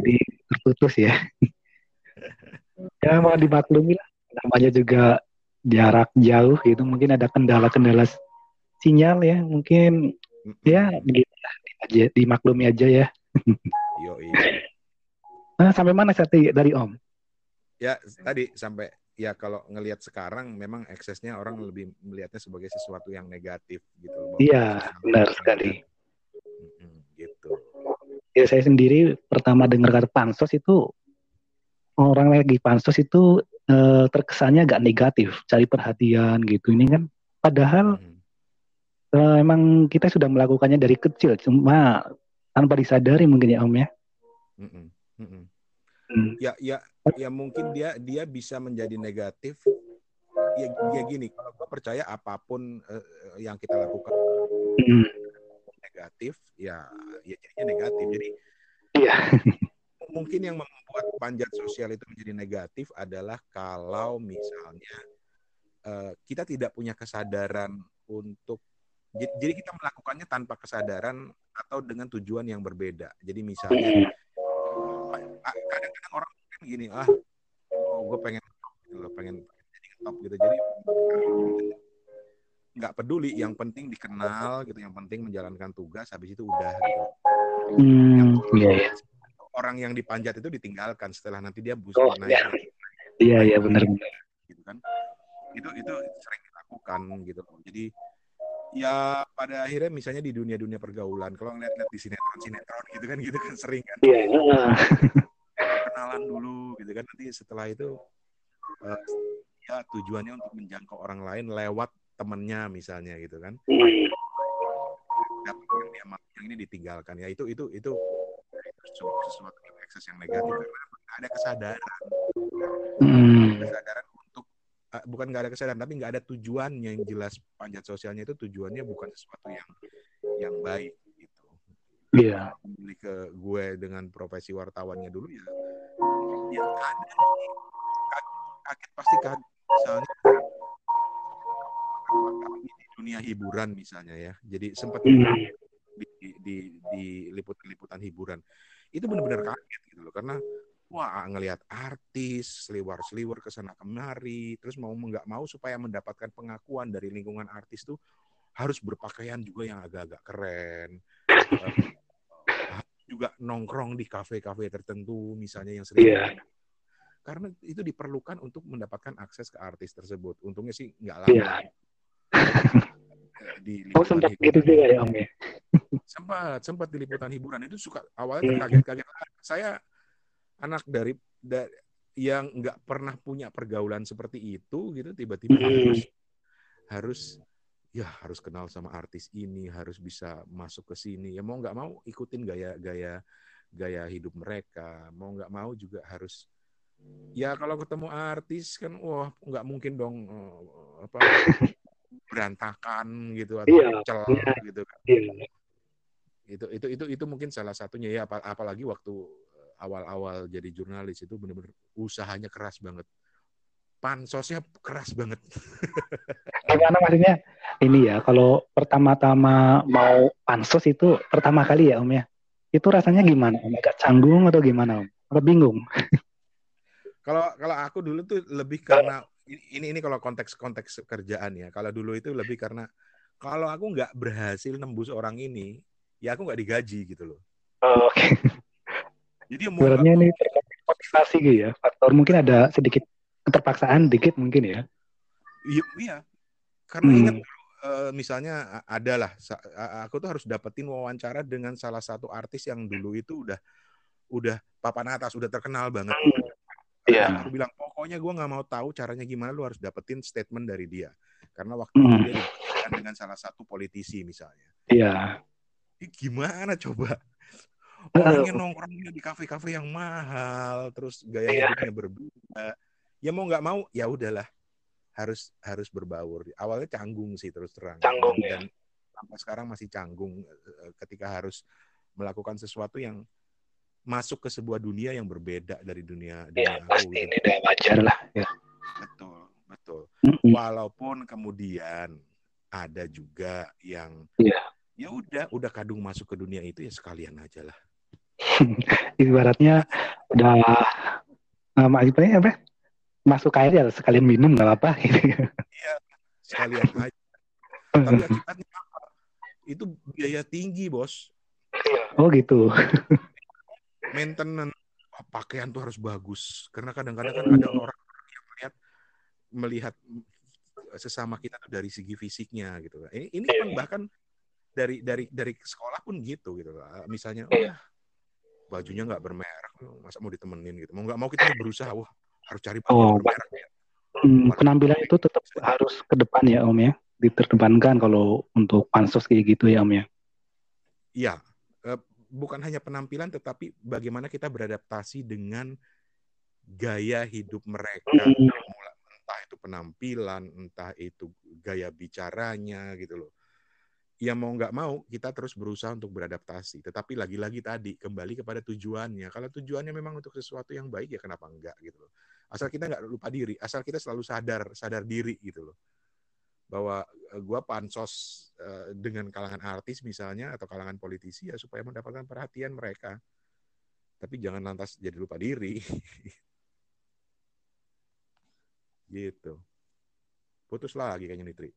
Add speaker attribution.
Speaker 1: jadi terputus ya. ya mau dimaklumi lah. Namanya juga jarak jauh gitu, mungkin ada kendala-kendala sinyal ya, mungkin ya begitu aja dimaklumi aja ya. Yo, iya. Nah, sampai mana tadi dari Om?
Speaker 2: Ya, tadi sampai ya kalau ngelihat sekarang memang eksesnya orang lebih melihatnya sebagai sesuatu yang negatif gitu.
Speaker 1: Iya, benar sekali. Ya saya sendiri pertama dengar kata pansos itu orang lagi pansos itu eh, terkesannya agak negatif, cari perhatian gitu. Ini kan padahal hmm. eh, emang kita sudah melakukannya dari kecil, cuma tanpa disadari mungkin ya Om ya. Hmm.
Speaker 2: Hmm. Ya, ya, ya mungkin dia dia bisa menjadi negatif. Ya, ya gini, kalau gue percaya apa pun uh, yang kita lakukan hmm. Negatif, ya, ya jadinya negatif. Jadi,
Speaker 1: iya.
Speaker 2: mungkin yang membuat panjat sosial itu menjadi negatif adalah kalau misalnya uh, kita tidak punya kesadaran untuk jadi kita melakukannya tanpa kesadaran atau dengan tujuan yang berbeda. Jadi misalnya kadang-kadang orang kan gini ah oh gue pengen gitu pengen jadi top gitu jadi nggak peduli yang penting dikenal gitu yang penting menjalankan tugas habis itu udah gitu.
Speaker 1: Hmm, yang, iya, iya.
Speaker 2: orang yang dipanjat itu ditinggalkan setelah nanti dia busa oh, naik.
Speaker 1: iya. Iya, iya benar benar.
Speaker 2: gitu kan. Itu itu sering dilakukan gitu jadi ya pada akhirnya misalnya di dunia-dunia pergaulan kalau ngeliat-ngeliat di sinetron-sinetron gitu kan gitu kan sering kan.
Speaker 1: Iya yeah.
Speaker 2: kenalan dulu gitu kan. Nanti setelah itu uh, ya tujuannya untuk menjangkau orang lain lewat temennya misalnya gitu kan yang dia yang ini ditinggalkan ya itu itu itu, sesuatu yang ekses yang negatif karena ada kesadaran
Speaker 1: hmm.
Speaker 2: kesadaran uh, bukan nggak ada kesadaran tapi nggak ada tujuannya yang jelas panjat sosialnya itu tujuannya bukan sesuatu yang yang baik gitu.
Speaker 1: Iya. Yeah.
Speaker 2: Ke gue dengan profesi wartawannya dulu ya, ya ada kaget pasti kaget misalnya di dunia hiburan misalnya ya. Jadi sempat mm. di, di, di liputan-liputan hiburan itu benar-benar kaget gitu loh karena wah ngelihat artis seliwar-seliwar ke sana kemari terus mau nggak mau supaya mendapatkan pengakuan dari lingkungan artis tuh harus berpakaian juga yang agak-agak keren uh, juga nongkrong di kafe-kafe tertentu misalnya yang sering yeah. karena itu diperlukan untuk mendapatkan akses ke artis tersebut untungnya sih nggak lama yeah.
Speaker 1: Di oh sempat hiburan. gitu juga ya om ya
Speaker 2: sempat sempat di liputan hiburan itu suka awalnya iya. kaget-kaget saya anak dari, dari yang nggak pernah punya pergaulan seperti itu gitu tiba-tiba hmm. harus harus ya harus kenal sama artis ini harus bisa masuk ke sini ya mau nggak mau ikutin gaya-gaya gaya hidup mereka mau nggak mau juga harus ya kalau ketemu artis kan wah nggak mungkin dong uh, apa berantakan gitu atau
Speaker 1: iya,
Speaker 2: cel
Speaker 1: iya,
Speaker 2: gitu kan
Speaker 1: iya.
Speaker 2: itu itu itu itu mungkin salah satunya ya apalagi waktu awal-awal jadi jurnalis itu benar-benar usahanya keras banget. Pansosnya keras banget.
Speaker 1: Gimana maksudnya? Ini ya, kalau pertama-tama mau pansos itu pertama kali ya Om ya? Itu rasanya gimana Om? Agak canggung atau gimana Om? Atau bingung?
Speaker 2: kalau kalau aku dulu tuh lebih karena ini ini kalau konteks konteks kerjaan ya. Kalau dulu itu lebih karena kalau aku nggak berhasil nembus orang ini, ya aku nggak digaji gitu loh.
Speaker 1: Oh, Oke. Okay. Jadi Sebenarnya ini motivasi gitu ya. Faktor mungkin ada sedikit keterpaksaan dikit mungkin ya.
Speaker 2: Iya, iya. Karena hmm. ingat uh, misalnya ada lah aku tuh harus dapetin wawancara dengan salah satu artis yang dulu itu udah udah papan atas, udah terkenal banget.
Speaker 1: Iya. Yeah.
Speaker 2: Aku bilang pokoknya gue nggak mau tahu caranya gimana, lu harus dapetin statement dari dia. Karena waktu itu dia dibandingkan dengan salah satu politisi misalnya.
Speaker 1: Iya.
Speaker 2: Yeah. Gimana coba? orangnya nongkrongnya di kafe-kafe yang mahal terus gaya yeah. hidupnya berbeda ya mau nggak mau ya udahlah harus harus berbaur awalnya canggung sih terus terang
Speaker 1: canggung ya. dan
Speaker 2: sampai sekarang masih canggung eh, ketika harus melakukan sesuatu yang masuk ke sebuah dunia yang berbeda dari dunia
Speaker 1: dunia ya, pasti gitu. ini udah wajar lah ya.
Speaker 2: betul betul mm -hmm. walaupun kemudian ada juga yang
Speaker 1: ya.
Speaker 2: ya udah udah kadung masuk ke dunia itu ya sekalian aja lah
Speaker 1: Ibaratnya udah uh, apa ya apa? Masuk air ya sekalian minum nggak apa-apa gitu.
Speaker 2: Iya, sekalian aja. Tapi akibatnya apa? Itu biaya tinggi, Bos.
Speaker 1: Oh gitu.
Speaker 2: Maintenance pakaian tuh harus bagus karena kadang-kadang kan ada orang yang melihat melihat sesama kita tuh dari segi fisiknya gitu. Ini ini kan bahkan dari dari dari sekolah pun gitu gitu. Misalnya, oh ya bajunya nggak bermerek, masa mau ditemenin gitu. Mau nggak mau kita berusaha, wah harus cari baju oh, bermerek. Ya.
Speaker 1: Hmm, penampilan itu tetap harus ke depan ya Om ya, diterdepankan kalau untuk pansos kayak gitu ya Om ya.
Speaker 2: Iya, eh, bukan hanya penampilan tetapi bagaimana kita beradaptasi dengan gaya hidup mereka. Hmm. Entah itu penampilan, entah itu gaya bicaranya gitu loh ya mau nggak mau kita terus berusaha untuk beradaptasi. Tetapi lagi-lagi tadi kembali kepada tujuannya. Kalau tujuannya memang untuk sesuatu yang baik ya kenapa enggak gitu loh. Asal kita nggak lupa diri, asal kita selalu sadar sadar diri gitu loh. Bahwa uh, gua pansos uh, dengan kalangan artis misalnya atau kalangan politisi ya supaya mendapatkan perhatian mereka. Tapi jangan lantas jadi lupa diri. gitu. Putus lagi kayaknya Nitri.